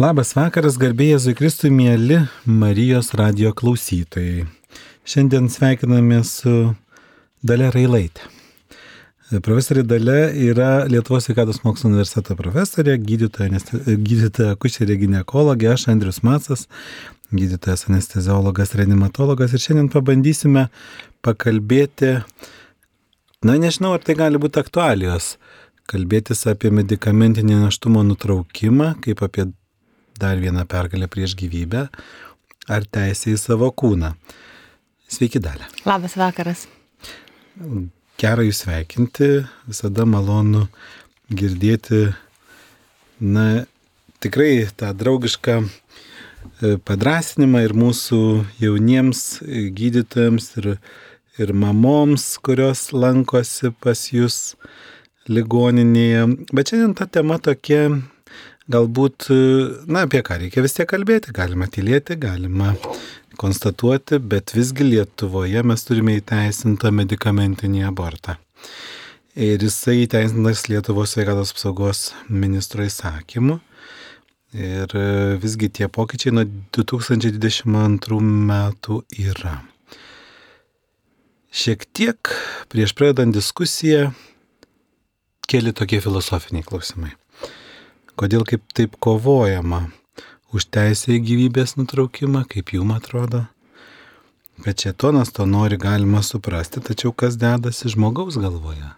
Labas vakaras, garbėjai Jėzui Kristui, mėly Marijos radio klausytojai. Šiandien sveikiname su Dalia Railaitė. Profesorė Dalia yra Lietuvos sveikatos mokslo universiteto profesorė, gydytoja, gydytoja kušerė gynekologė, aš Andrius Macas, gydytojas anesteziologas, reanimatologas ir šiandien pabandysime pakalbėti, na nežinau, ar tai gali būti aktualijos, kalbėtis apie medicamentinį naštumo nutraukimą, kaip apie dar vieną pergalę prieš gyvybę, ar teisę į savo kūną. Sveiki, Dalė. Labas vakaras. Gerai jūs sveikinti, visada malonu girdėti, na, tikrai tą draugišką e, padrasinimą ir mūsų jauniems gydytojams ir, ir mamoms, kurios lankosi pas jūs ligoninėje. Bet šiandien ta tema tokia, galbūt, na, apie ką reikia vis tiek kalbėti, galima tylėti, galima konstatuoti, bet visgi Lietuvoje mes turime įteisintą medicamentinį abortą. Ir jisai įteisintas Lietuvos sveikatos apsaugos ministro įsakymu. Ir visgi tie pokyčiai nuo 2022 metų yra. Šiek tiek prieš pradedant diskusiją keli tokie filosofiniai klausimai. Kodėl kaip taip kovojama už teisę į gyvybės nutraukimą, kaip jum atrodo? Kad čia tonas to nori galima suprasti, tačiau kas dedasi žmogaus galvoje?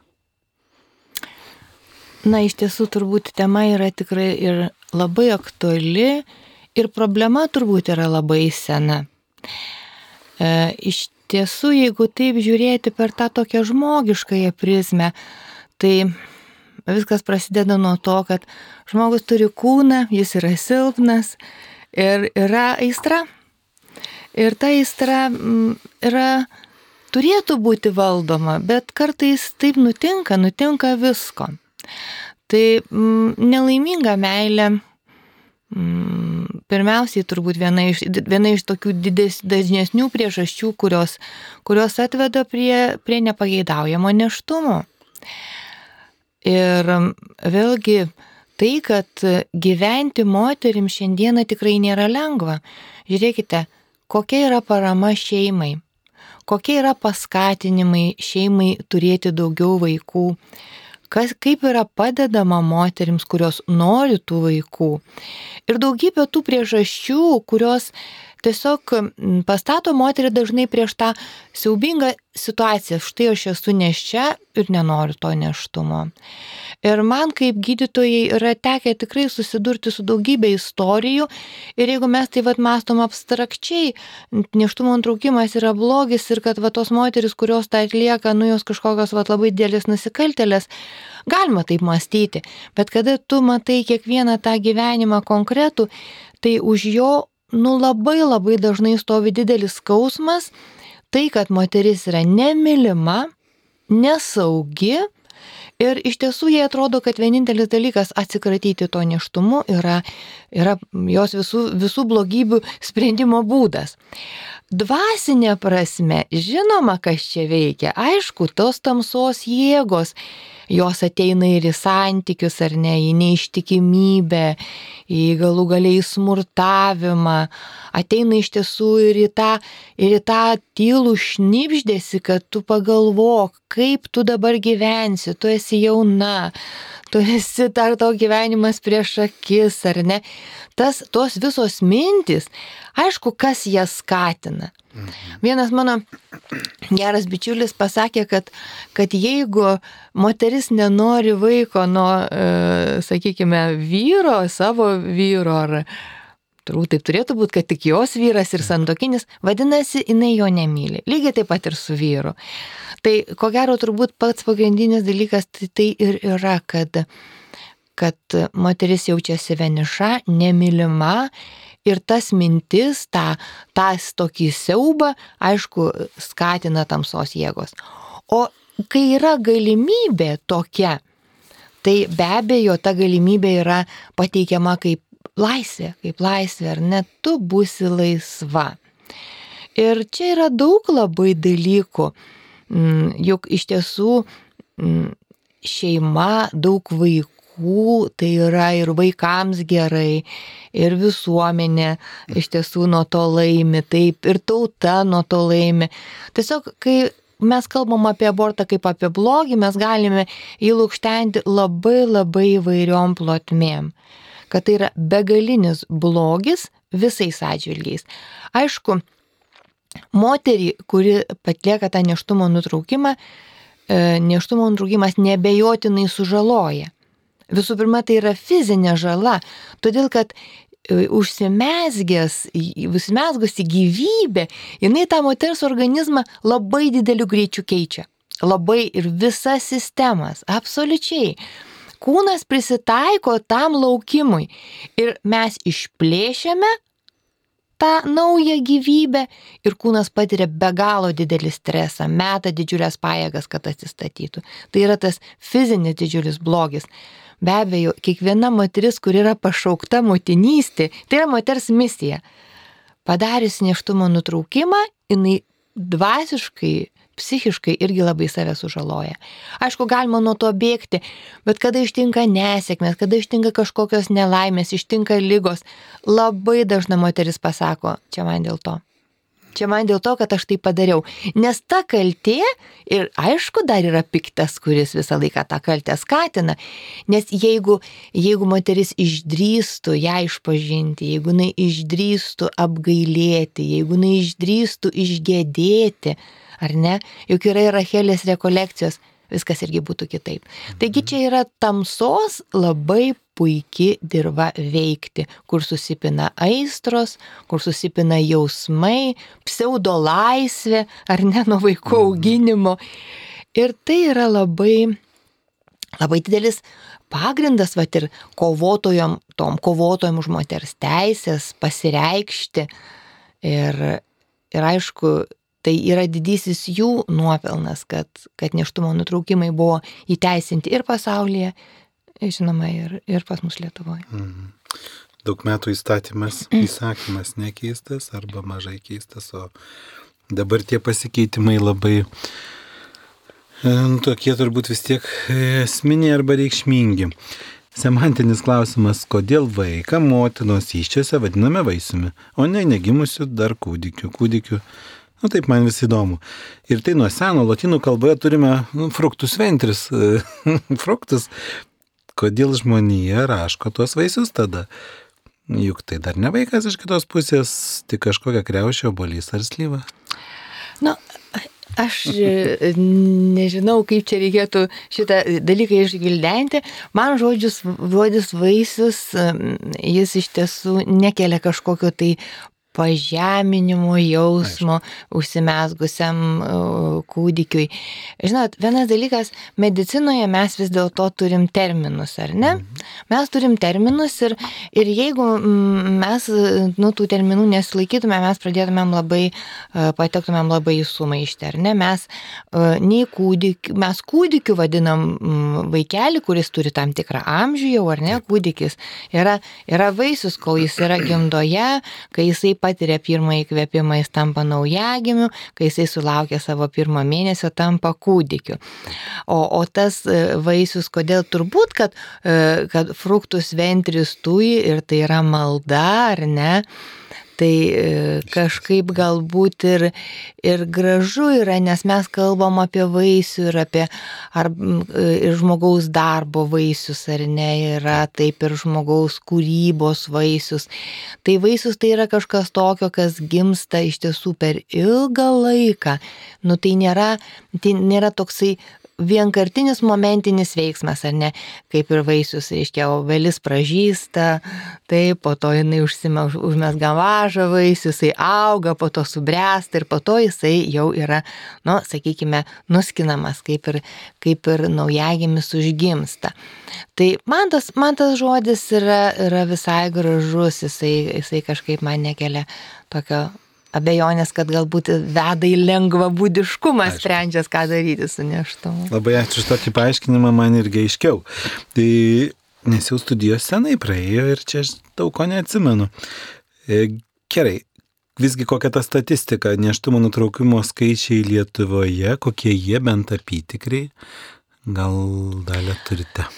Na, iš tiesų turbūt tema yra tikrai ir labai aktuali ir problema turbūt yra labai sena. E, iš tiesų, jeigu taip žiūrėti per tą tokią žmogiškąją prizmę, tai viskas prasideda nuo to, kad žmogus turi kūną, jis yra silpnas ir yra aistra. Ir ta aistra mm, yra, turėtų būti valdoma, bet kartais taip nutinka, nutinka visko. Tai mm, nelaiminga meilė, mm, pirmiausiai turbūt viena iš, viena iš tokių dides, dažnesnių priežasčių, kurios, kurios atveda prie, prie nepageidaujamo neštumo. Ir vėlgi tai, kad gyventi moterim šiandieną tikrai nėra lengva. Žiūrėkite, kokia yra parama šeimai, kokie yra paskatinimai šeimai turėti daugiau vaikų, kas, kaip yra padedama moterims, kurios nori tų vaikų. Ir daugybė tų priežasčių, kurios tiesiog pastato moterį dažnai prieš tą siaubingą situaciją. Štai aš esu neščia ir nenoriu to neštumo. Ir man kaip gydytojai yra tekę tikrai susidurti su daugybė istorijų. Ir jeigu mes tai vad mastom abstrakčiai, neštumo nutraukimas yra blogis ir kad va tos moteris, kurios tą atlieka, nu jos kažkokios va labai dėlės nusikaltelės, galima taip mąstyti. Bet kada tu matai kiekvieną tą gyvenimą konkretų, tai už jo nu labai labai dažnai stovi didelis skausmas, tai kad moteris yra nemylima, nesaugi ir iš tiesų jai atrodo, kad vienintelis dalykas atsikratyti to neštumu yra, yra jos visų, visų blogybių sprendimo būdas. Dvasinė prasme, žinoma, kas čia veikia, aišku, tos tamsos jėgos jos ateina ir į santykius, ar ne, į neištikimybę, į galų galiai smurtavimą, ateina iš tiesų ir į tą, ir į tą tylų šnipždėsi, kad tu pagalvok, kaip tu dabar gyvensi, tu esi jauna, tu esi dar to gyvenimas prieš akis, ar ne. Tas, tos visos mintis, aišku, kas jas skatina. Vienas mano geras bičiulis pasakė, kad, kad jeigu moteris nenori vaiko nuo, e, sakykime, vyro, savo vyro, ar turbūt taip turėtų būti, kad tik jos vyras ir santokinis, vadinasi, jinai jo nemyli. Lygiai taip pat ir su vyru. Tai ko gero turbūt pats pagrindinis dalykas tai, tai ir yra, kad, kad moteris jaučiasi vieniša, nemylima Ir tas mintis, tą, tas tokį siaubą, aišku, skatina tamsos jėgos. O kai yra galimybė tokia, tai be abejo ta galimybė yra pateikiama kaip laisvė, kaip laisvė, ar net tu būsi laisva. Ir čia yra daug labai dalykų, mm, juk iš tiesų mm, šeima, daug vaikų tai yra ir vaikams gerai, ir visuomenė iš tiesų nuo to laimi, taip, ir tauta nuo to laimi. Tiesiog, kai mes kalbam apie abortą kaip apie blogį, mes galime jį lūkštenti labai labai įvairiom plotmėm. Kad tai yra begalinis blogis visais atžvilgiais. Aišku, moterį, kuri patlieka tą neštumo nutraukimą, e, neštumo nutraukimas nebejotinai sužaloja. Visų pirma, tai yra fizinė žala, todėl kad užsimesgęs, užsimesgusi gyvybė, jinai tą moters organizmą labai dideliu greičiu keičia. Labai ir visas sistemas, absoliučiai. Kūnas prisitaiko tam laukimui ir mes išplėšiame tą naują gyvybę ir kūnas patiria be galo didelį stresą, meta didžiulės pajėgas, kad atsistatytų. Tai yra tas fizinis didžiulis blogis. Be abejo, kiekviena moteris, kur yra pašaukta motinystė, tai yra moters misija. Padarius neštumo nutraukimą, jinai dvasiškai psichiškai irgi labai save sužaloja. Aišku, galima nuo to bėgti, bet kada ištinka nesėkmės, kada ištinka kažkokios nelaimės, ištinka lygos, labai dažna moteris pasako, čia man dėl to. Čia man dėl to, kad aš tai padariau. Nes ta kaltė ir aišku dar yra piktas, kuris visą laiką tą kaltę skatina. Nes jeigu, jeigu moteris išdrįstų ją išpažinti, jeigu jinai išdrįstų apgailėti, jeigu jinai išdrįstų išgėdėti, ar ne? Juk yra ir Rachelės rekolekcijos, viskas irgi būtų kitaip. Taigi čia yra tamsos labai puikia dirba veikti, kur susipina aistros, kur susipina jausmai, pseudo laisvė, ar ne nuo vaikų auginimo. Ir tai yra labai, labai didelis pagrindas, va ir kovotojom, tom kovotojom už moters teisės pasireikšti. Ir, ir aišku, Tai yra didysis jų nuopelnas, kad, kad neštumo nutraukimai buvo įteisinti ir pasaulyje, žinoma, ir, ir pas mus Lietuvoje. Mhm. Daug metų įstatymas, mm. įsakymas nekeistas arba mažai keistas, o dabar tie pasikeitimai labai e, nu, tokie turbūt vis tiek esminiai arba reikšmingi. Semantinis klausimas, kodėl vaiką motinos iščiose vadiname vaisiumi, o ne negimusiu dar kūdikiu. Kūdikiu Nu, taip man vis įdomu. Ir tai nuo seno latinų kalboje turime nu, fruktus ventris. fruktus. Kodėl žmonija raško tuos vaisius tada? Juk tai dar ne vaikas iš kitos pusės, tik kažkokia kreušio bolys ar slyva. Na, nu, Aš e, nežinau, kaip čia reikėtų šitą dalyką išgildenti. Man žodžius, žodis vaisius, jis iš tiesų nekelia kažkokio tai pažeminimo jausmo Aišku. užsimesgusiam kūdikiui. Žinot, vienas dalykas, medicinoje mes vis dėlto turim terminus, ar ne? Mhm. Mes turim terminus ir, ir jeigu mes nu, tų terminų nesilaikytume, mes pradėtumėm labai, e, patektumėm labai į sumaištį, ar ne? Mes, e, nei kūdikiu, mes kūdikiu vadinam vaikelį, kuris turi tam tikrą amžių jau, ar ne? Kūdikis yra, yra vaisius, kol jis yra gimdoje, kai jisai patiria pirmą įkvėpimą, jis tampa naujagimiu, kai jisai sulaukia savo pirmo mėnesio, tampa kūdikiu. O, o tas e, vaisius, kodėl turbūt, kad, e, kad fruktus ventris tui ir tai yra malda, ar ne? Tai e, kažkaip galbūt ir, ir gražu yra, nes mes kalbam apie vaisių ir apie ar, e, ir žmogaus darbo vaisius, ar ne, yra taip ir žmogaus kūrybos vaisius. Tai vaisius tai yra kažkas tokio, kas gimsta iš tiesų per ilgą laiką. Nu tai nėra, tai nėra toksai vienkartinis momentinis veiksmas, ar ne, kaip ir vaisius, reiškia, obelis pražįsta, taip, po to jinai užmesga važą vaisius, jisai auga, po to subręsta ir po to jisai jau yra, nu, sakykime, nuskinamas, kaip ir, kaip ir naujagimis užgimsta. Tai man tas, man tas žodis yra, yra visai gražus, jisai, jisai kažkaip man nekelia tokio abejonės, kad galbūt veda į lengvą būdiškumą, sprendžias, ką daryti su neštumu. Labai ačiū už tokį paaiškinimą, man irgi aiškiau. Tai nes jau studijos senai praėjo ir čia aš daug ko neatsimenu. E, gerai, visgi kokia ta statistika, neštumo nutraukimo skaičiai Lietuvoje, kokie jie bent apytikriai, gal dalę turite?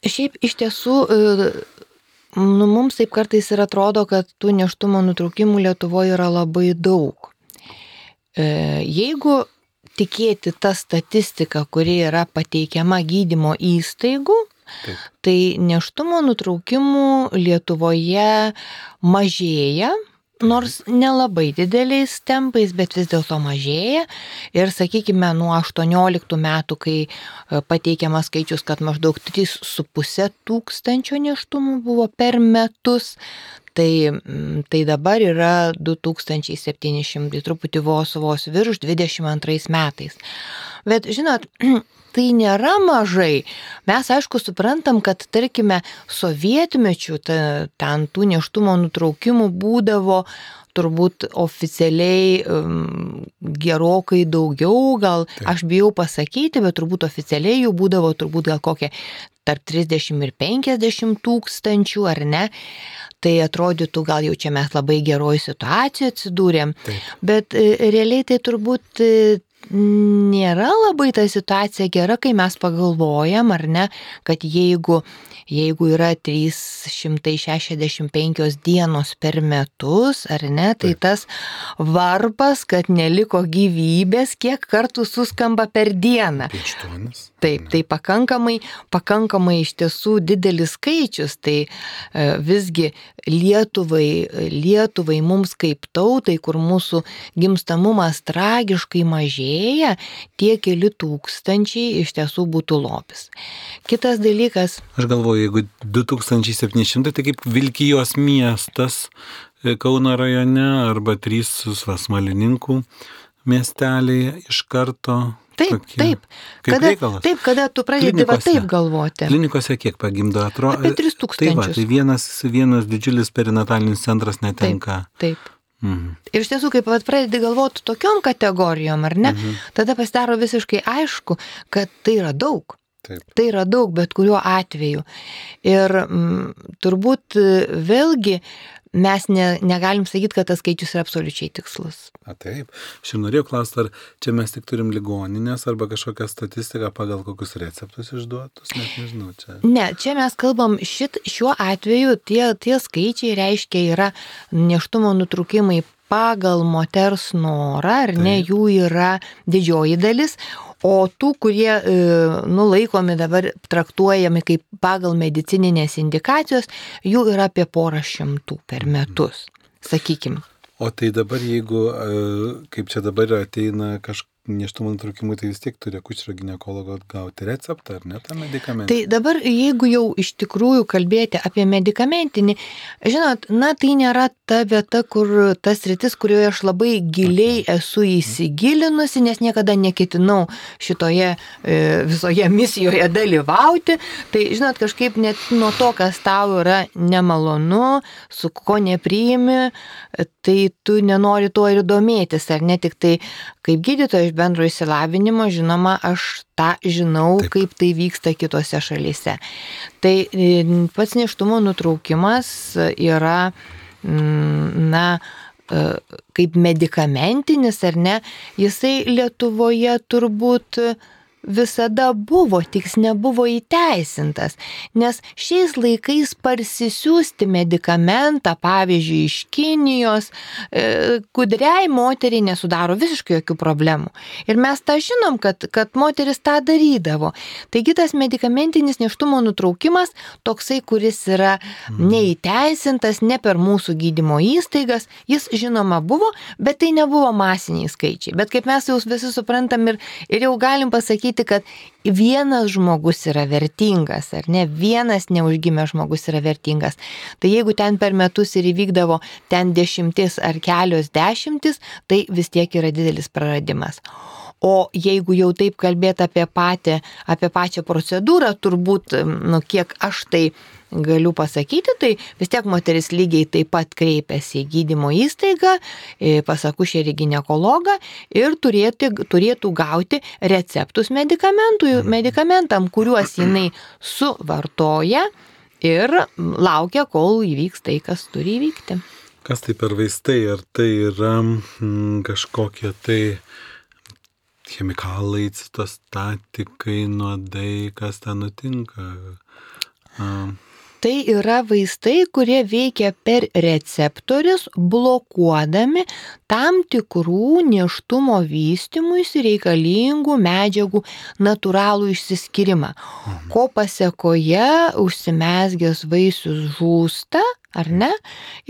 Šiaip iš tiesų, e, nu, mums taip kartais ir atrodo, kad tų neštumo nutraukimų Lietuvoje yra labai daug. E, jeigu tikėti tą statistiką, kuri yra pateikiama gydymo įstaigų, Taip. tai neštumo nutraukimų Lietuvoje mažėja, nors nelabai dideliais tempais, bet vis dėlto mažėja. Ir sakykime, nuo 18 metų, kai e, pateikiamas skaičius, kad maždaug 3,5 tūkstančio neštumų buvo per metus, tai, mm, tai dabar yra 2700, truputį vos vos virš 22 metais. Bet žinot, tai nėra mažai. Mes aišku suprantam, kad tarkime sovietmečių ten tų neštumo nutraukimų būdavo turbūt oficialiai um, gerokai daugiau, gal Taip. aš bijau pasakyti, bet turbūt oficialiai jų būdavo turbūt gal kokie tarp 30 ir 50 tūkstančių, ar ne? Tai atrodytų, gal jau čia mes labai geroj situacijoje atsidūrėm, Taip. bet e, realiai tai turbūt e, nėra labai ta situacija gera, kai mes pagalvojam, ar ne, kad jeigu, jeigu yra 365 dienos per metus, ar ne, tai Taip. tas varpas, kad neliko gyvybės, kiek kartų suskamba per dieną. Pieštuonis. Taip, tai pakankamai, pakankamai iš tiesų didelis skaičius. Tai e, visgi Lietuvai, Lietuvai mums kaip tautai, kur mūsų gimstamumas tragiškai mažėja, tie keli tūkstančiai iš tiesų būtų lopis. Kitas dalykas. Aš galvoju, jeigu 2700, tai kaip Vilkijos miestas e, Kauno rajone arba trys susvasmalininkų miesteliai iš karto Taip, tokie, taip. Kada, reikalas. taip, kada tu pradedi va taip galvoti. Klinikose kiek pagimdo, atrodo? Apie 3000. Tai, va, tai vienas, vienas didžiulis perinatalinis centras netenka. Taip. taip. Mhm. Ir iš tiesų, kai pradedi galvoti tokiom kategorijom, ar ne, mhm. tada pasidaro visiškai aišku, kad tai yra daug. Taip. Tai yra daug, bet kuriuo atveju. Ir m, mm, turbūt vėlgi mes ne, negalim sakyti, kad tas skaičius yra absoliučiai tikslus. A, taip. Aš ir norėjau klausti, ar čia mes tik turim ligoninės arba kažkokią statistiką pagal kokius receptus išduotus, net nežinau čia. Ne, čia mes kalbam, šit, šiuo atveju tie, tie skaičiai reiškia yra neštumo nutrukimai pagal moters norą, ar taip. ne, jų yra didžioji dalis, O tų, kurie e, nulaikomi dabar traktuojami kaip pagal medicininės indikacijos, jų yra apie porą šimtų per metus, sakykime. O tai dabar, jeigu, e, kaip čia dabar ateina kažkas neštumo nutraukimui, tai vis tiek turi akušerio gynekologo gauti receptą, ar ne, tą medikamentą? Tai dabar, jeigu jau iš tikrųjų kalbėti apie medikamentinį, žinot, na, tai nėra ta vieta, kur tas rytis, kurioje aš labai giliai esu įsigilinusi, nes niekada neketinau šitoje e, visoje misijoje dalyvauti. Tai, žinot, kažkaip net nuo to, kas tau yra nemalonu, su ko nepriimi, tai tu nenori tuo ir domėtis, ar ne tik tai kaip gydytojas bendro įsilavinimo, žinoma, aš tą žinau, Taip. kaip tai vyksta kitose šalyse. Tai e, pats neštumo nutraukimas yra, mm, na, e, kaip medikamentinis ar ne, jisai Lietuvoje turbūt visada buvo, tik nebuvo įteisintas, nes šiais laikais parsisiųsti medikamentą, pavyzdžiui, iš Kinijos, e, kudriai moteriai nesudaro visiškai jokių problemų. Ir mes tą žinom, kad, kad moteris tą darydavo. Taigi tas medikamentinis neštumo nutraukimas, toksai, kuris yra mhm. neįteisintas, ne per mūsų gydymo įstaigas, jis žinoma buvo, bet tai nebuvo masiniai skaičiai. Bet kaip mes jau visi suprantam ir, ir jau galim pasakyti, pasakyti, kad vienas žmogus yra vertingas, ar ne, vienas neužgimęs žmogus yra vertingas. Tai jeigu ten per metus ir įvykdavo ten dešimtis ar kelios dešimtis, tai vis tiek yra didelis praradimas. O jeigu jau taip kalbėti apie, patį, apie pačią procedūrą, turbūt, nu, kiek aš tai galiu pasakyti, tai vis tiek moteris lygiai taip pat kreipiasi į gydymo įstaigą, pas akušerį gynekologą ir turėti, turėtų gauti receptus medikamentam, kuriuos jinai suvartoja ir laukia, kol įvyks tai, kas turi įvykti. Kas tai per vaistai? Ar tai yra mm, kažkokie tai chemikalai, citostatikai, nuodai, kas ten nutinka. A, Tai yra vaistai, kurie veikia per receptorius, blokuodami tam tikrų neštumo vystimuisi reikalingų medžiagų natūralų išsiskyrimą, ko pasiekoje užsimesgęs vaisius žūsta, ar ne?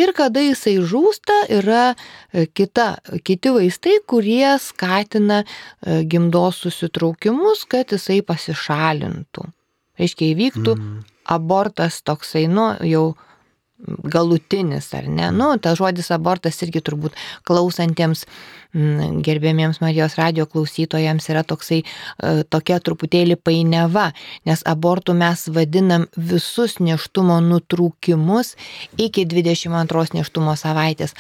Ir kada jisai žūsta, yra e, kita, kiti vaistai, kurie skatina e, gimdos susitraukimus, kad jisai pasišalintų. Reiškia, įvyktų mm, abortas toksai, nu, jau galutinis, ar ne? Nu, tas žodis abortas irgi turbūt klausantiems mm, gerbėmiems Marijos radio klausytojams yra toksai, e, tokia truputėlį painiava, nes abortų mes vadinam visus neštumo nutrūkimus iki 22 neštumo savaitės.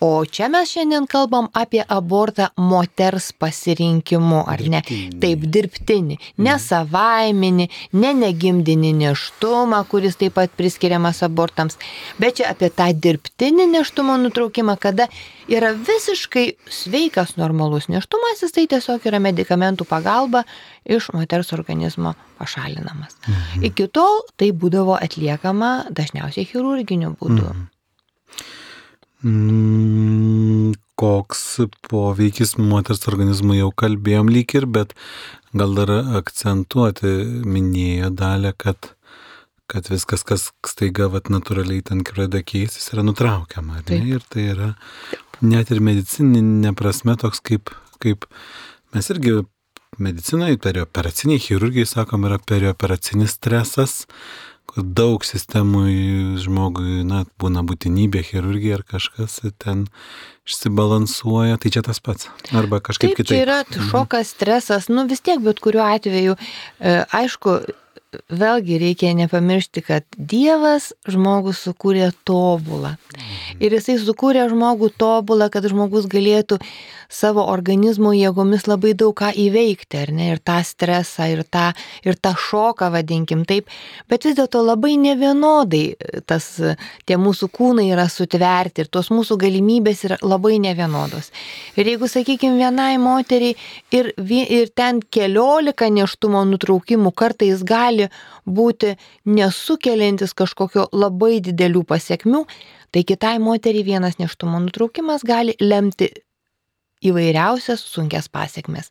O čia mes šiandien kalbam apie abortą moters pasirinkimu, ar ne? Dirbtinį. Taip, dirbtinį, ne savaiminį, ne negimdinį neštumą, kuris taip pat priskiriamas abortams, bet čia apie tą dirbtinį neštumo nutraukimą, kada yra visiškai sveikas normalus neštumas, jis tai tiesiog yra medikamentų pagalba iš moters organizmo pašalinamas. Iki tol tai būdavo atliekama dažniausiai chirurginiu būdu. Mm, koks poveikis moters organizmui jau kalbėjom lyg ir, bet gal dar akcentuoti minėjo dalę, kad kad viskas, kas staiga vat, natūraliai ten pradeda keistis, yra nutraukiama. Ir tai yra net ir medicininė prasme toks kaip, kaip mes irgi medicinoje, perioperaciniai chirurgai, sakom, yra perioperacinis stresas, kur daug sistemų žmogui, na, būna būtinybė chirurgija ar kažkas ten išsibalansuoja, tai čia tas pats. Arba kažkaip Taip, kitaip. čia yra šokas, stresas, nu vis tiek, bet kuriuo atveju, e, aišku, vėlgi reikia nepamiršti, kad Dievas žmogų sukūrė tobulą. Ir jisai sukūrė žmogų tobulą, kad žmogus galėtų savo organizmo jėgomis labai daug ką įveikti, ar ne? Ir tą stresą, ir tą, ir tą šoką, vadinkim taip. Bet vis dėlto labai nevienodai tas, tie mūsų kūnai yra sutverti ir tos mūsų galimybės yra labai nevienodos. Ir jeigu, sakykime, vienai moteriai ir, ir ten keliolika neštumo nutraukimų kartais gali būti nesukeliantis kažkokio labai didelių pasiekmių, tai kitai moteriai vienas neštumo nutraukimas gali lemti įvairiausias sunkias pasiekmes.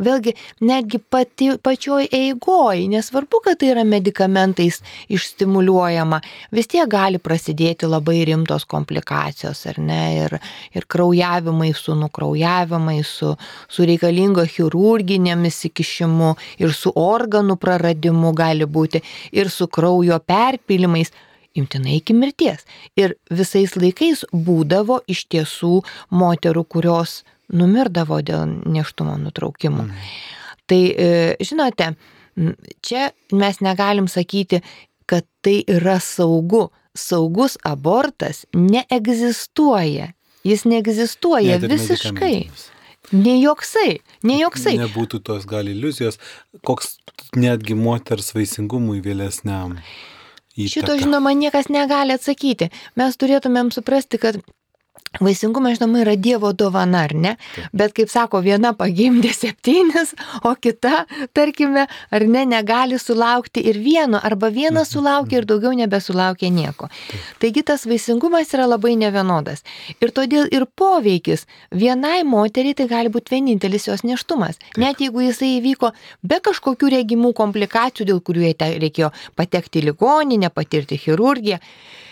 Vėlgi, netgi pati, pačioj eigoj, nesvarbu, kad tai yra medikamentais išstimuliuojama, vis tiek gali prasidėti labai rimtos komplikacijos, ar ne, ir, ir kraujavimai su nukraujavimai, su, su reikalingo chirurginėmis įkišimu, ir su organų praradimu gali būti, ir su kraujo perpilimais imtinai iki mirties. Ir visais laikais būdavo iš tiesų moterų, kurios numirdavo dėl neštumo nutraukimų. Tai e, žinote, čia mes negalim sakyti, kad tai yra saugu. Saugus abortas neegzistuoja. Jis neegzistuoja Net visiškai. Ne joksai, ne joksai. Nebūtų tos gal iliuzijos, koks netgi moters vaisingumui vėlesniam. Šito, įtaka. žinoma, niekas negali atsakyti. Mes turėtumėm suprasti, kad Vaisingumas, žinoma, yra Dievo dovana, ar ne? Bet, kaip sako, viena pagimdė septynis, o kita, tarkime, ar ne, negali sulaukti ir vieno, arba vienas sulaukia ir daugiau nebesulaukia nieko. Taigi tas vaisingumas yra labai nevienodas. Ir todėl ir poveikis vienai moteriai tai gali būti vienintelis jos neštumas. Net jeigu jisai įvyko be kažkokių regimų komplikacijų, dėl kurių jai reikėjo patekti į ligoninę, patirti chirurgiją.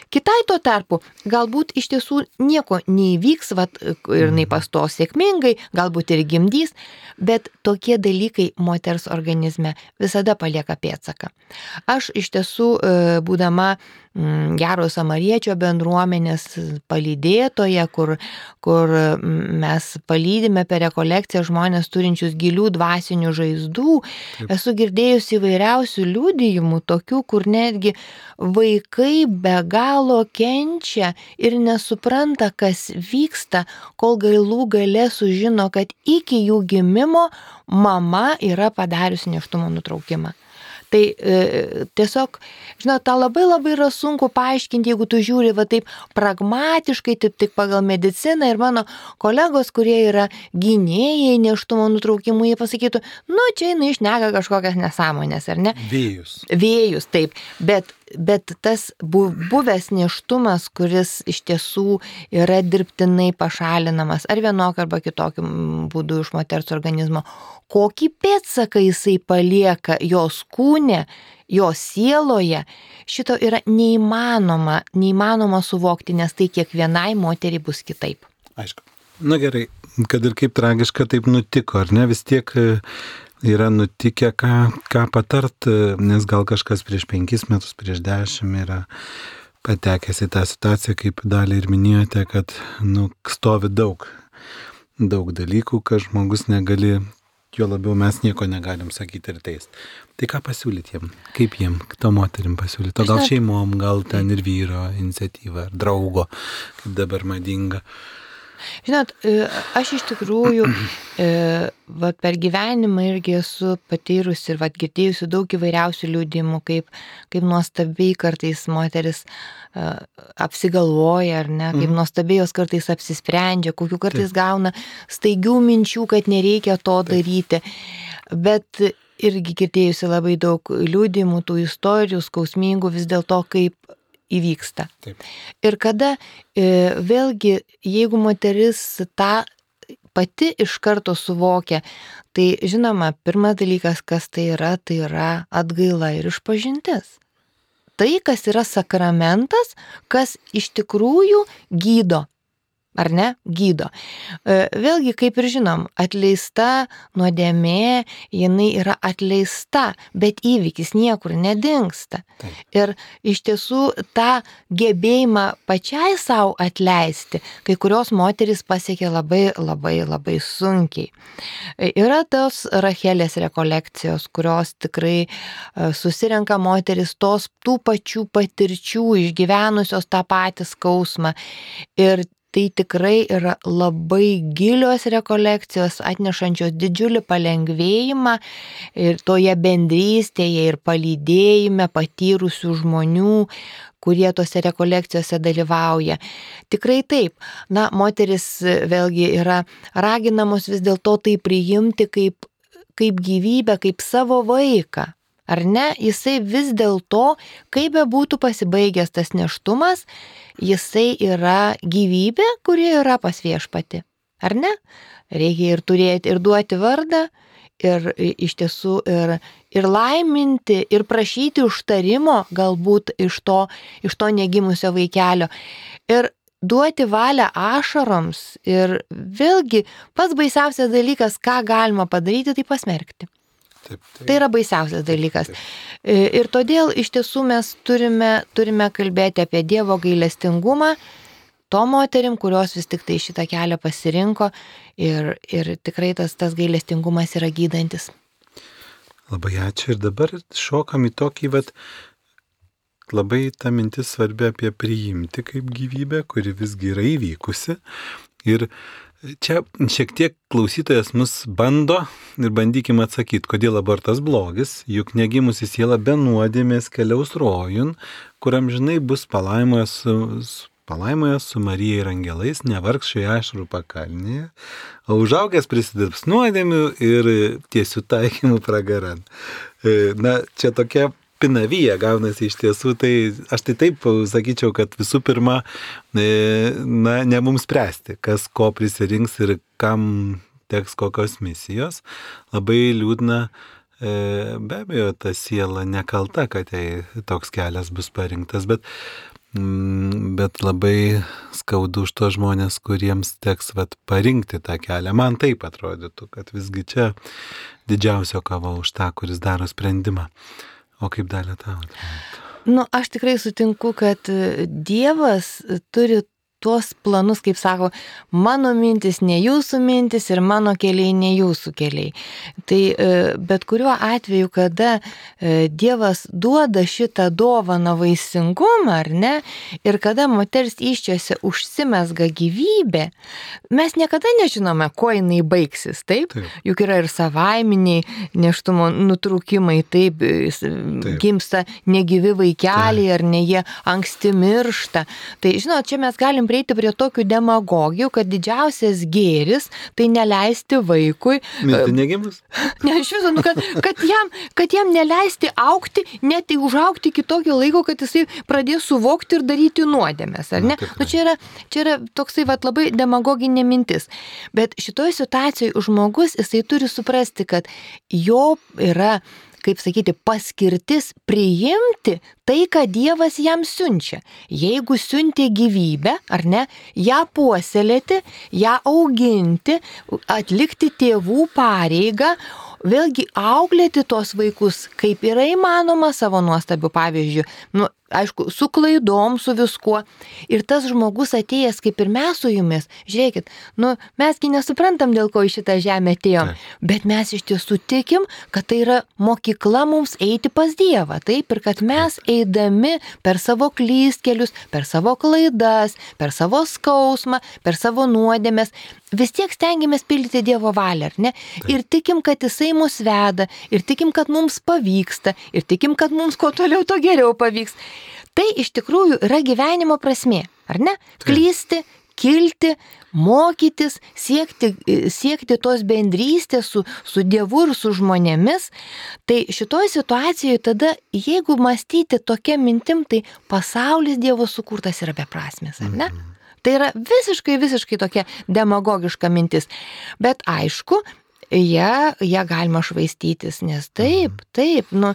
Kitai tuo tarpu galbūt iš tiesų nieko neįvyks vat, ir jinai pastos sėkmingai, galbūt ir gimdys, bet tokie dalykai moters organizme visada palieka pėtsaką. Aš iš tiesų, e, būdama gero samariečio bendruomenės palydėtoje, kur, kur mm, mes palydime per rekolekciją žmonės turinčius gilių dvasinių žaizdų, Taip. esu girdėjusi įvairiausių liūdėjimų, tokių, kur netgi vaikai be galo kenčia ir nesupranta, kas vyksta, kol galų gale sužino, kad iki jų gimimo mama yra padariusi neštumo nutraukimą. Tai e, tiesiog, žinot, tą labai labai yra sunku paaiškinti, jeigu tu žiūri va taip pragmatiškai, taip tik pagal mediciną ir mano kolegos, kurie yra gynėjai neštumo nutraukimų, jie pasakytų, nu čia jinai išneka kažkokias nesąmonės, ar ne? Vėjus. Vėjus, taip, bet bet tas bu- buvęs neštumas, kuris iš tiesų yra dirbtinai pašalinamas ar vienokiu arba kitokiu būdu iš moters organizmo, kokį pėdsaką jisai palieka jos kūne, jos sieloje, šito yra neįmanoma, neįmanoma suvokti, nes tai kiekvienai moteriai bus kitaip. Aišku. Na gerai, kad ir kaip tragiška taip nutiko, ar ne, vis tiek yra nutikę, ką, ką patart, nes gal kažkas prieš penkis metus, prieš dešimt yra patekęs į tą situaciją, kaip dalį ir minėjote, kad nu, stovi daug, daug dalykų, kad žmogus negali, jo labiau mes nieko negalim sakyti ir teist. Tai ką pasiūlyti jiem, kaip jiem, to moterim pasiūlyti, o gal šeimom, gal ten ir vyro iniciatyva, ar draugo, kaip dabar madinga. Žinot, e, aš iš tikrųjų e, vat, per gyvenimą irgi esu patyrusi ir vat, girdėjusi daug įvairiausių liūdimų, kaip, kaip nuostabiai kartais moteris e, apsigalvoja, ar ne, kaip Mhm. nuostabiai jos kartais apsisprendžia, kokiu kartais gauna staigių minčių, kad nereikia to daryti. Bet irgi girdėjusi labai daug liūdimų, tų istorijų, skausmingų vis dėlto, kaip įvyksta. Taip. Ir kada e, vėlgi, jeigu moteris tą pati iš karto suvokia, tai žinoma, pirmas dalykas, kas tai yra, tai yra atgaila ir išpažintis. Tai, kas yra sakramentas, kas iš tikrųjų gydo. Ar ne? Gydo. E, Vėlgi, kaip ir žinom, atleista nuodėmė, jinai yra atleista, bet įvykis niekur nedingsta. Taip. Ir iš tiesų tą gebėjimą pačiai savo atleisti, kai kurios moteris pasiekė labai, labai, labai sunkiai. E, Yra tos Rachelės rekolekcijos, kurios tikrai e, susirenka moteris tos tų pačių patirčių, išgyvenusios tą patį skausmą. Ir tai tikrai yra labai gilios rekolekcijos, atnešančios didžiulį palengvėjimą ir toje bendrystėje ir palydėjime patyrusių žmonių, kurie tose rekolekcijose dalyvauja. Tikrai taip. Na, moteris vėlgi yra raginamos vis dėlto tai priimti kaip, kaip gyvybę, kaip savo vaiką. Ar ne, jisai vis dėlto, kaip be būtų pasibaigęs tas neštumas, jisai yra gyvybė, kuri yra pas viešpati. Ar ne? Reikia ir turėti, ir duoti vardą, ir iš tiesų ir, ir laiminti, ir prašyti užtarimo galbūt iš to, iš to negimusio vaikelio. Ir duoti valią ašaroms. Ir vėlgi pats baisiausias dalykas, ką galima padaryti, tai pasmerkti. Taip, taip. Tai yra baisiausias dalykas. E, Ir todėl iš tiesų mes turime, turime kalbėti apie Dievo gailestingumą to moterim, kurios vis tik tai šitą kelią pasirinko ir, ir tikrai tas, tas gailestingumas yra gydantis. Labai ačiū. Ir dabar šokam į tokį, vat, labai ta mintis svarbi apie priimti kaip gyvybę, kuri visgi yra įvykusi. Ir čia šiek tiek klausytojas mus bando ir bandykime atsakyti, kodėl abortas blogis, juk negimusi siela be nuodėmės keliaus rojun, kur amžinai bus palaimas su, palaimojas su Marija ir angelais, nevargs šioje ašarų pakalnėje, o užaugęs prisidirbs nuodėmių ir tiesių taikymų pragaran. E, Na, čia tokia pinavyje gaunasi iš tiesų, tai aš tai taip sakyčiau, kad visų pirma, e, na, ne mums spręsti, kas ko prisirinks ir kam teks kokios misijos. Labai liūdna, e, be abejo, ta siela nekalta, kad jai toks kelias bus parinktas, bet Mm, Bet labai skaudu už tos žmonės, kuriems teks vat, parinkti tą kelią. Man taip atrodytų, kad visgi čia didžiausio kava už tą, kuris daro sprendimą. O kaip dalė tau? Nu, aš tikrai sutinku, kad Dievas turi tuos planus, kaip sako, mano mintis ne jūsų mintis ir mano keliai ne jūsų keliai. Tai e, bet kuriuo atveju, kada e, Dievas duoda šitą dovaną vaisingumą, ar ne, ir kada moters iščiose užsimesga gyvybė, mes niekada nežinome, kuo jinai baigsis, taip? Taip. Juk yra ir savaiminiai neštumo nutrūkimai, taip, jis, Taip. gimsta negyvi vaikeliai, ar ne jie anksti miršta. Tai žinot, čia mes galim prieiti prie tokių demagogijų, kad didžiausias gėris tai neleisti vaikui. Mirti negimus? Ne, iš viso, nu, kad, kad, jam, kad jam neleisti aukti, net užaukti iki tokio laiko, kad jisai pradės suvokti ir daryti nuodėmės, ar ne? Na. Nu, čia, yra, čia yra toksai vat, labai demagoginė mintis. Bet šitoje situacijoje žmogus, jisai turi suprasti, kad jo yra kaip sakyti, paskirtis priimti tai, ką Dievas jam siunčia. Jeigu siunti gyvybę, ar ne, ją puoselėti, ją auginti, atlikti tėvų pareigą, vėlgi auklėti tos vaikus, kaip yra įmanoma savo nuostabių pavyzdžių. Nu, aišku, su klaidom, su viskuo. Ir tas žmogus atėjęs kaip ir mes su jumis, žiūrėkit, nu, mesgi nesuprantam, dėl ko į šitą žemę atėjom, bet mes iš tiesų tikim, kad tai yra mokykla mums eiti pas Dievą. Taip, ir kad mes eidami per savo klystkelius, per savo klaidas, per savo skausmą, per savo nuodėmės, vis tiek stengiamės pildyti Dievo valią, ar ne? Ir tikim, kad Jisai mus veda, ir tikim, kad mums pavyksta, ir tikim, kad mums kuo toliau, to geriau pavyks. Tai iš tikrųjų yra gyvenimo prasme, ar ne? Klysti, kilti, mokytis, siekti, siekti tos bendrystės su, su Dievu ir su žmonėmis. Tai šitoje situacijoje tada, jeigu mąstyti tokia mintim, tai pasaulis Dievo sukurtas yra beprasmis, ar ne? Tai yra visiškai, visiškai tokia demagogiška mintis. Bet aišku, ją, ją galima švaistytis, nes taip, taip, nu,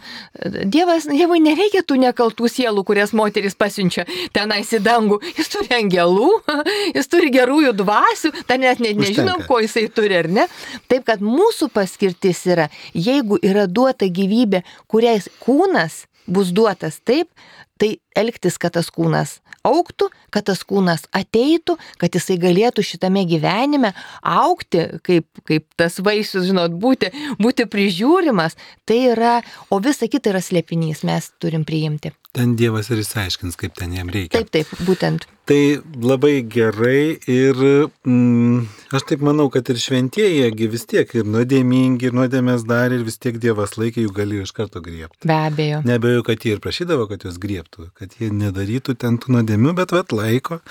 Dievas, Dievui nereikia tų nekaltų sielų, kurias moteris pasiunčia tenais į dangų. Jis turi angelų, jis turi gerųjų dvasių, ten net ne, nežinom, ko jisai turi ar ne. Taip, kad mūsų paskirtis yra, jeigu yra duota gyvybė, kuriais kūnas bus duotas taip, tai elgtis, kad tas kūnas auktų, kad tas kūnas ateitų, kad jisai galėtų šitame gyvenime aukti, kaip, kaip tas vaisius, žinot, būti, būti prižiūrimas, tai yra, o visa kita yra slėpinys, mes turim priimti. Ten Dievas ir išsiaiškins, kaip ten jam reikia. Taip, taip, būtent. Tai labai gerai ir mm, aš taip manau, kad ir šventieji vis tiek ir nuodėmingi, ir nuodėmės dar ir vis tiek Dievas laikė jų galėjo iš karto griebti. Be abejo. Nebejoju, kad jie ir prašydavo, kad juos griebtų, kad jie nedarytų ten tų nuodėmių, bet vat laiko,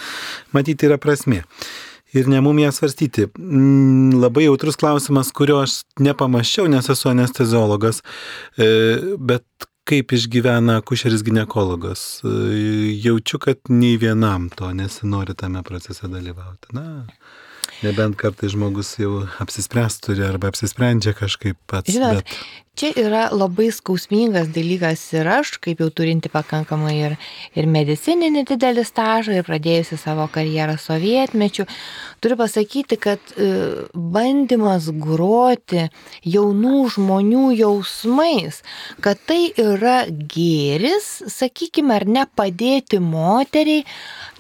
matyti yra prasme. Ir ne mum ją svarstyti. Mm, labai jautrus klausimas, kurio aš nepamaščiau, nes esu anesteziologas, e, bet kaip išgyvena akušeris gynekologas. Jaučiu, kad nei vienam to nesinori tame procese dalyvauti. Na, nebent kartai žmogus jau apsispręs turi arba apsisprendžia kažkaip pats. Žinot, bet... Čia yra labai skausmingas dalykas ir aš, kaip jau turinti pakankamai ir, ir medicininį didelį stažą ir pradėjusi savo karjerą sovietmečių, turiu pasakyti, kad e, bandymas groti jaunų žmonių jausmais, kad tai yra gėris, sakykime, ar ne padėti moteriai,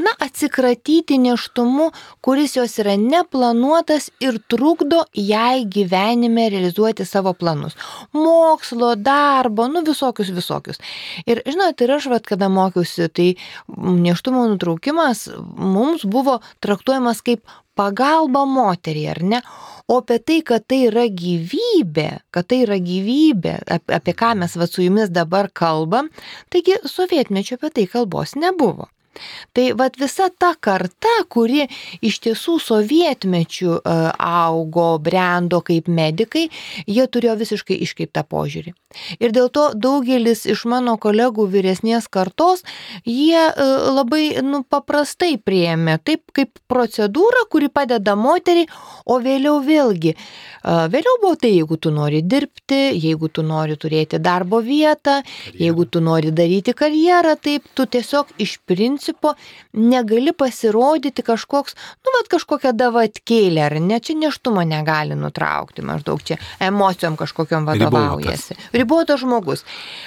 na, atsikratyti neštumu, kuris jos yra neplanuotas ir trukdo jai gyvenime realizuoti savo planus mokslo, darbo, nu visokius, visokius. Ir žinot, ir aš, vat, kada mokiausi, tai neštumo nutraukimas mums buvo traktuojamas kaip pagalba moteriai, ar ne? O apie tai, kad tai yra gyvybė, kad tai yra gyvybė, apie ką mes va su jumis dabar kalbam, taigi sovietmečio apie tai kalbos nebuvo. Tai vad visa ta karta, kuri iš tiesų sovietmečių e, augo, brendo kaip medikai, jie turėjo visiškai iškreiptą požiūrį. Ir dėl to daugelis iš mano kolegų vyresnės kartos, jie e, labai nu, paprastai prieėmė, taip kaip procedūra, kuri padeda moteriai, o vėliau vėlgi, e, vėliau buvo tai, jeigu tu nori dirbti, jeigu tu nori turėti darbo vietą, jeigu tu nori daryti karjerą, taip tu tiesiog iš principo principo negali pasirodyti kažkoks, nu, bet kažkokia davatkėlė, ar ne, čia neštumo negali nutraukti, maždaug čia emocijom kažkokiam vadovaujasi. Ribotas, Ribotas žmogus.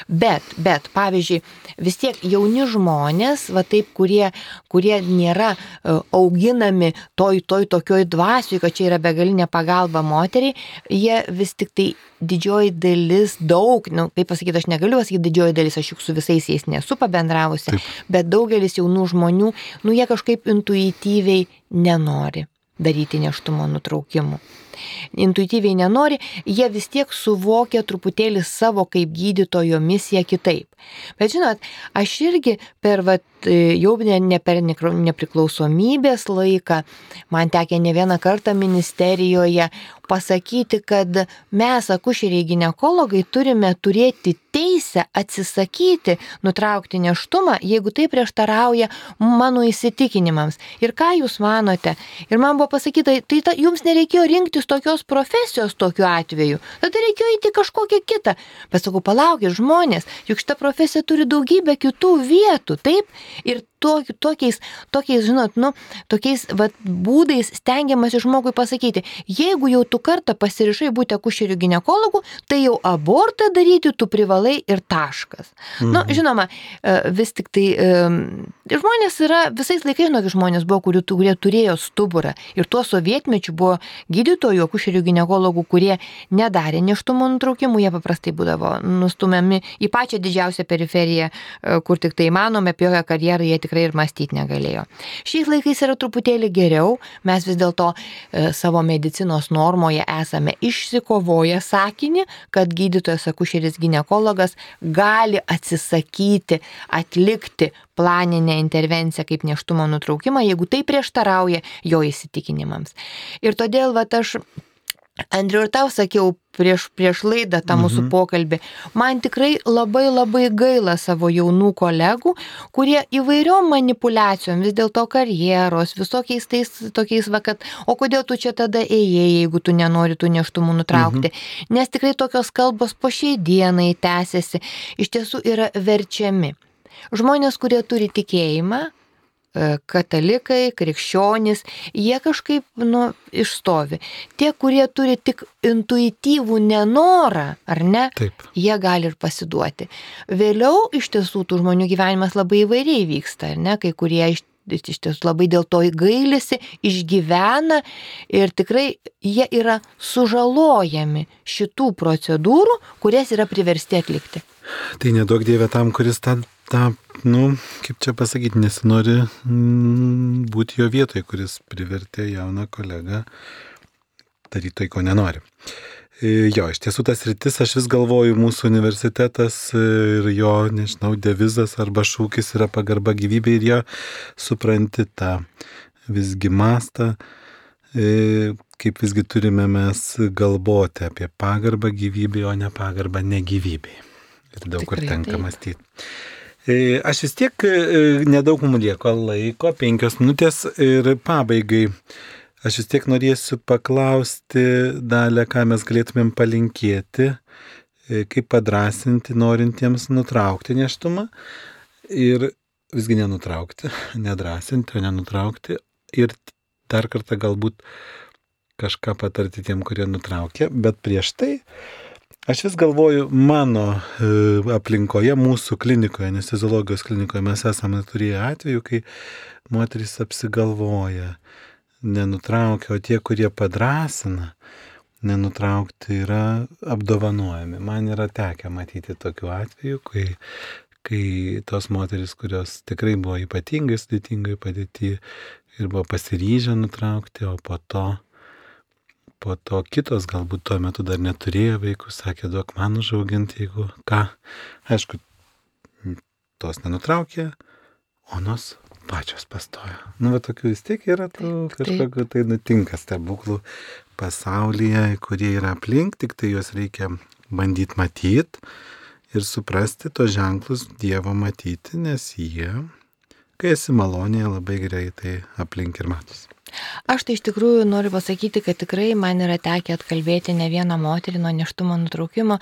Bet, bet, pavyzdžiui, vis tiek jauni žmonės, va taip, kurie, kurie nėra uh, auginami toj, toj tokioj dvasiui, kad čia yra begalinė pagalba moteriai, jie vis tik tai didžioji dalis, daug, nu, kaip pasakyti, aš negaliu pasakyti didžioji dalis, aš juk su visais jais nesu pabendravusi, Taip. bet daugelis jaunų žmonių, nu, jie kažkaip intuityviai nenori daryti neštumo nutraukimų. intuityviai nenori, jie vis tiek suvokia truputėlį savo kaip gydytojo misiją kitaip. Bet žinot, aš irgi per vat, jau ne, ne per nepriklausomybės laiką, man tekė ne vieną kartą ministerijoje pasakyti, kad mes, akušeriai gynekologai, turime turėti teisę atsisakyti nutraukti neštumą, jeigu tai prieštarauja mano įsitikinimams. Ir ką jūs manote? Ir man buvo pasakyta, tai ta, jums nereikėjo rinktis tokios profesijos tokiu atveju, tada reikėjo įti kažkokią kitą. Pasakau, palaukit žmonės, juk šita profesija turi daugybę kitų vietų, taip? Ir tokiais, tokiais, žinot, nu, tokiais vat, būdais stengiamasi žmogui pasakyti, jeigu jau tu kartą pasirišai būti akušerių gynekologu, tai jau abortą daryti tu privalai ir taškas. Nu, mhm. Na, nu, žinoma, e, vis tik tai um, žmonės yra, visais laikais, žinok, žmonės buvo, kurie, kurie turėjo stuburą. Ir tuo sovietmečiu buvo gydytojų, akušerių gynekologų, kurie nedarė neštumo nutraukimų, jie paprastai būdavo nustumiami į pačią didžiausią periferiją, e, kur tik tai įmanome, apie jokią karjerą jie tikrai ir mąstyti negalėjo. Šiais laikais yra truputėlį geriau, mes vis dėlto e, savo medicinos normoje esame išsikovoję sakinį, kad gydytojas akušeris gynekologas gali atsisakyti atlikti planinę intervenciją kaip neštumo nutraukimą, jeigu tai prieštarauja jo įsitikinimams. Ir todėl, va, aš Andriu, ir tau sakiau prieš, prieš laidą tą mūsų mhm. pokalbį, man tikrai labai labai gaila savo jaunų kolegų, kurie įvairiom manipulacijom, vis dėlto karjeros, visokiais tais tokiais, va, kad, o kodėl tu čia tada ėjai, jeigu tu nenori tų neštumų nutraukti. Mhm. Nes tikrai tokios kalbos po šiai dienai tęsiasi, iš tiesų yra verčiami. Žmonės, kurie turi tikėjimą, katalikai, krikščionys, jie kažkaip nu, išstovi. Tie, kurie turi tik intuityvų nenorą, ar ne, Taip. jie gali ir pasiduoti. Vėliau iš tiesų tų žmonių gyvenimas labai įvairiai vyksta, ar ne, kai kurie iš iš tiesų labai dėl to gailisi, išgyvena ir tikrai jie yra sužalojami šitų procedūrų, kurias yra priversti atlikti. Tai nedaug dievė tam, kuris tą, tą nu, kaip čia pasakyti, nesinori mm, būti jo vietoje, kuris privertė jauną kolegą daryti tai, ko nenori. E, jo, iš tiesų tas rytis, aš vis galvoju, mūsų universitetas ir jo, nežinau, devizas arba šūkis yra pagarba gyvybė ir jo supranti tą visgi mastą, e, kaip visgi turime mes galvoti apie pagarbą gyvybei, o ne pagarbą negyvybei. Ir daug Tikrai, kur tenka mąstyti. E, aš vis tiek e, nedaug mums lieko laiko, penkios minutės ir pabaigai. Aš vis tiek norėsiu paklausti dalę, ką mes galėtumėm palinkėti, e, kaip padrasinti norintiems nutraukti neštumą ir visgi nenutraukti, nedrasinti, o nenutraukti ir dar kartą galbūt kažką patarti tiem, kurie nutraukė, bet prieš tai Aš vis galvoju, mano e, aplinkoje, mūsų klinikoje, anesteziologijos klinikoje mes esame turėję atveju, kai moteris apsigalvoja, nenutraukia, o tie, kurie padrasina, nenutraukti yra apdovanojami. Man yra tekę matyti tokiu atveju, kai, kai tos moteris, kurios tikrai buvo ypatingai sudėtingai padėti ir buvo pasiryžę nutraukti, o po to po to kitos galbūt tuo metu dar neturėjo vaikų, sakė, duok man užauginti, jeigu ką. Aišku, tos nenutraukė, onos pačios pastojo. Nu, va tokių vis tiek yra tų kažkokiu tai nutinka stebuklų pasaulyje, kurie yra aplink, tik tai juos reikia bandyti matyti ir suprasti tos ženklus Dievo matyti, nes jie, kai esi malonėje, labai greitai aplink ir matosi. Aš tai iš tikrųjų noriu pasakyti, kad tikrai man yra tekę atkalbėti ne vieną moterį nuo neštumo nutraukimo.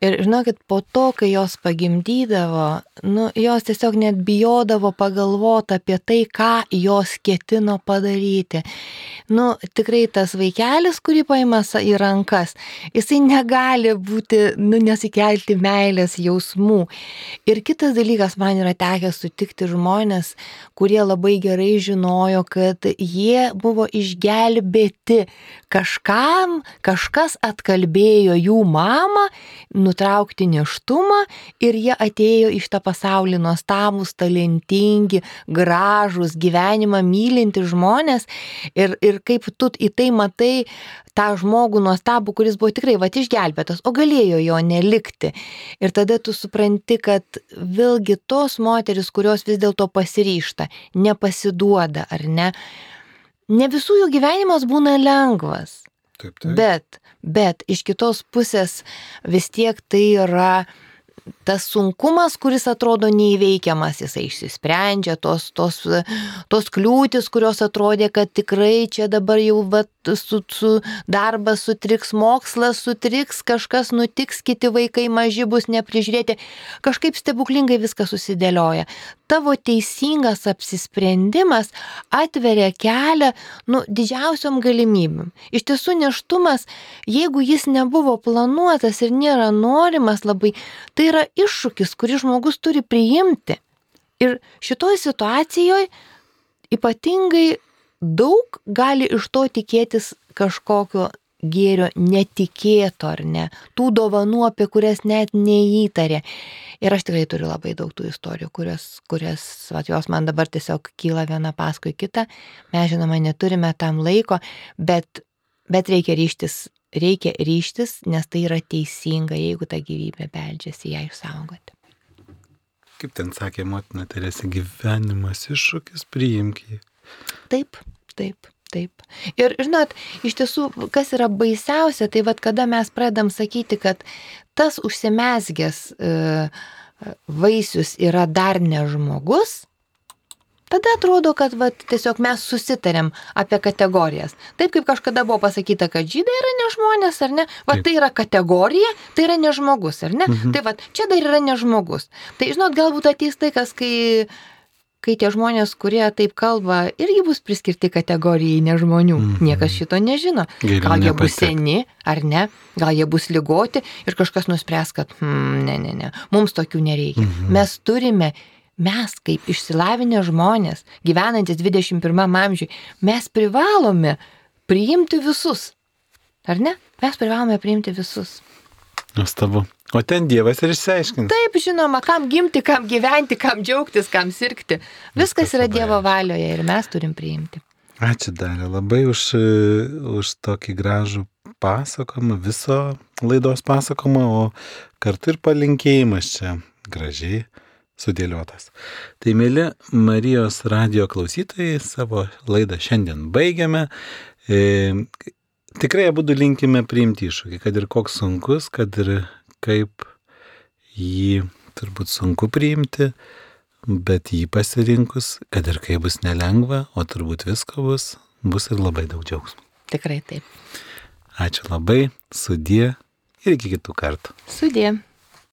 Ir žinokit, po to, kai jos pagimdydavo, nu, jos tiesiog net bijodavo pagalvoti apie tai, ką jos ketino padaryti. Nu, tikrai tas vaikelis, kurį paima į rankas, jisai negali būti, nu, nesikelti meilės jausmų. Ir kitas dalykas, man yra tekę sutikti žmonės, kurie labai gerai žinojo, kad jie buvo išgelbėti. Kažkam, kažkas atkalbėjo jų mamą nutraukti neštumą ir jie atėjo iš tą pasaulį nuostabus, talentingi, gražus, gyvenimą mylinti žmonės. Ir, ir kaip tu į tai matai tą žmogų nuostabų, kuris buvo tikrai va išgelbėtas, o galėjo jo nelikti. Ir tada tu supranti, kad vėlgi tos moteris, kurios vis dėlto pasiryšta, nepasiduoda, ar ne, ne visų jų gyvenimas būna lengvas. Taip, taip. Bet, bet iš kitos pusės vis tiek tai yra tas sunkumas, kuris atrodo neįveikiamas, jisai išsisprendžia, tos, tos, tos kliūtis, kurios atrodė, kad tikrai čia dabar jau vat, su, su darbas sutriks, mokslas sutriks, kažkas nutiks, kiti vaikai maži bus neprižiūrėti, kažkaip stebuklingai viskas susidėlioja. Tavo teisingas apsisprendimas atveria kelią nu, didžiausiom galimybėm. Iš tiesų neštumas, jeigu jis nebuvo planuotas ir nėra norimas labai, tai yra iššūkis, kurį žmogus turi priimti. Ir šitoje situacijoje ypatingai daug gali iš to tikėtis kažkokio gėrio netikėto ar ne, tų dovanų, apie kurias net neįtarė. Ir aš tikrai turiu labai daug tų istorijų, kurias, kurias vat, jos man dabar tiesiog kyla viena paskui kitą. Mes žinoma neturime tam laiko, bet, bet reikia ryštis, reikia ryštis, nes tai yra teisinga, jeigu ta gyvybė beldžiasi ją išsaugoti. Kaip ten sakė motina Teresė, gyvenimas iššūkis, priimk jį. Taip, taip. Taip. Ir žinot, iš tiesų, kas yra baisiausia, tai vad kada mes pradam sakyti, kad tas užsimesgęs e, vaisius yra dar ne žmogus, tada atrodo, kad vat, tiesiog mes susitarėm apie kategorijas. Taip kaip kažkada buvo pasakyta, kad žydai yra ne žmonės, ar ne? Va tai yra kategorija, tai yra ne žmogus, ar ne? Mhm. Tai va, čia dar yra ne žmogus. Tai žinot, galbūt ateis laikas, kai kai tie žmonės, kurie taip kalba, irgi bus priskirti kategorijai nežmonių. Mm -hmm. Niekas šito nežino. Geriau Gal jie bus nepatek. seni ar ne, gal jie bus lygoti ir kažkas nuspręs, kad hmm, ne, ne, ne, mums tokių nereikia. Mm -hmm. Mes turime, mes kaip išsilavinę žmonės, gyvenantis 21 amžiui, mes privalome priimti visus. Ar ne? Mes privalome priimti visus. Nuostabu. O ten Dievas ir išsiaiškins. Taip, žinoma, kam gimti, kam gyventi, kam džiaugtis, kam sirgti. Viskas yra Dievo valioje ir mes turim priimti. Ačiū dar labai už, už tokį gražų pasakojimą, viso laidos pasakojimą, o kartu ir palinkėjimas čia gražiai sudėliotas. Tai mėly Marijos radio klausytojai, savo laidą šiandien baigiame. E, tikrai abu linkime priimti iššūkį, kad ir koks sunkus, kad ir kaip jį turbūt sunku priimti, bet jį pasirinkus, kad ir kaip bus nelengva, o turbūt visko bus, bus ir labai daug džiaugsmo. Tikrai taip. Ačiū labai, sudie ir iki kitų kartų. Sudė.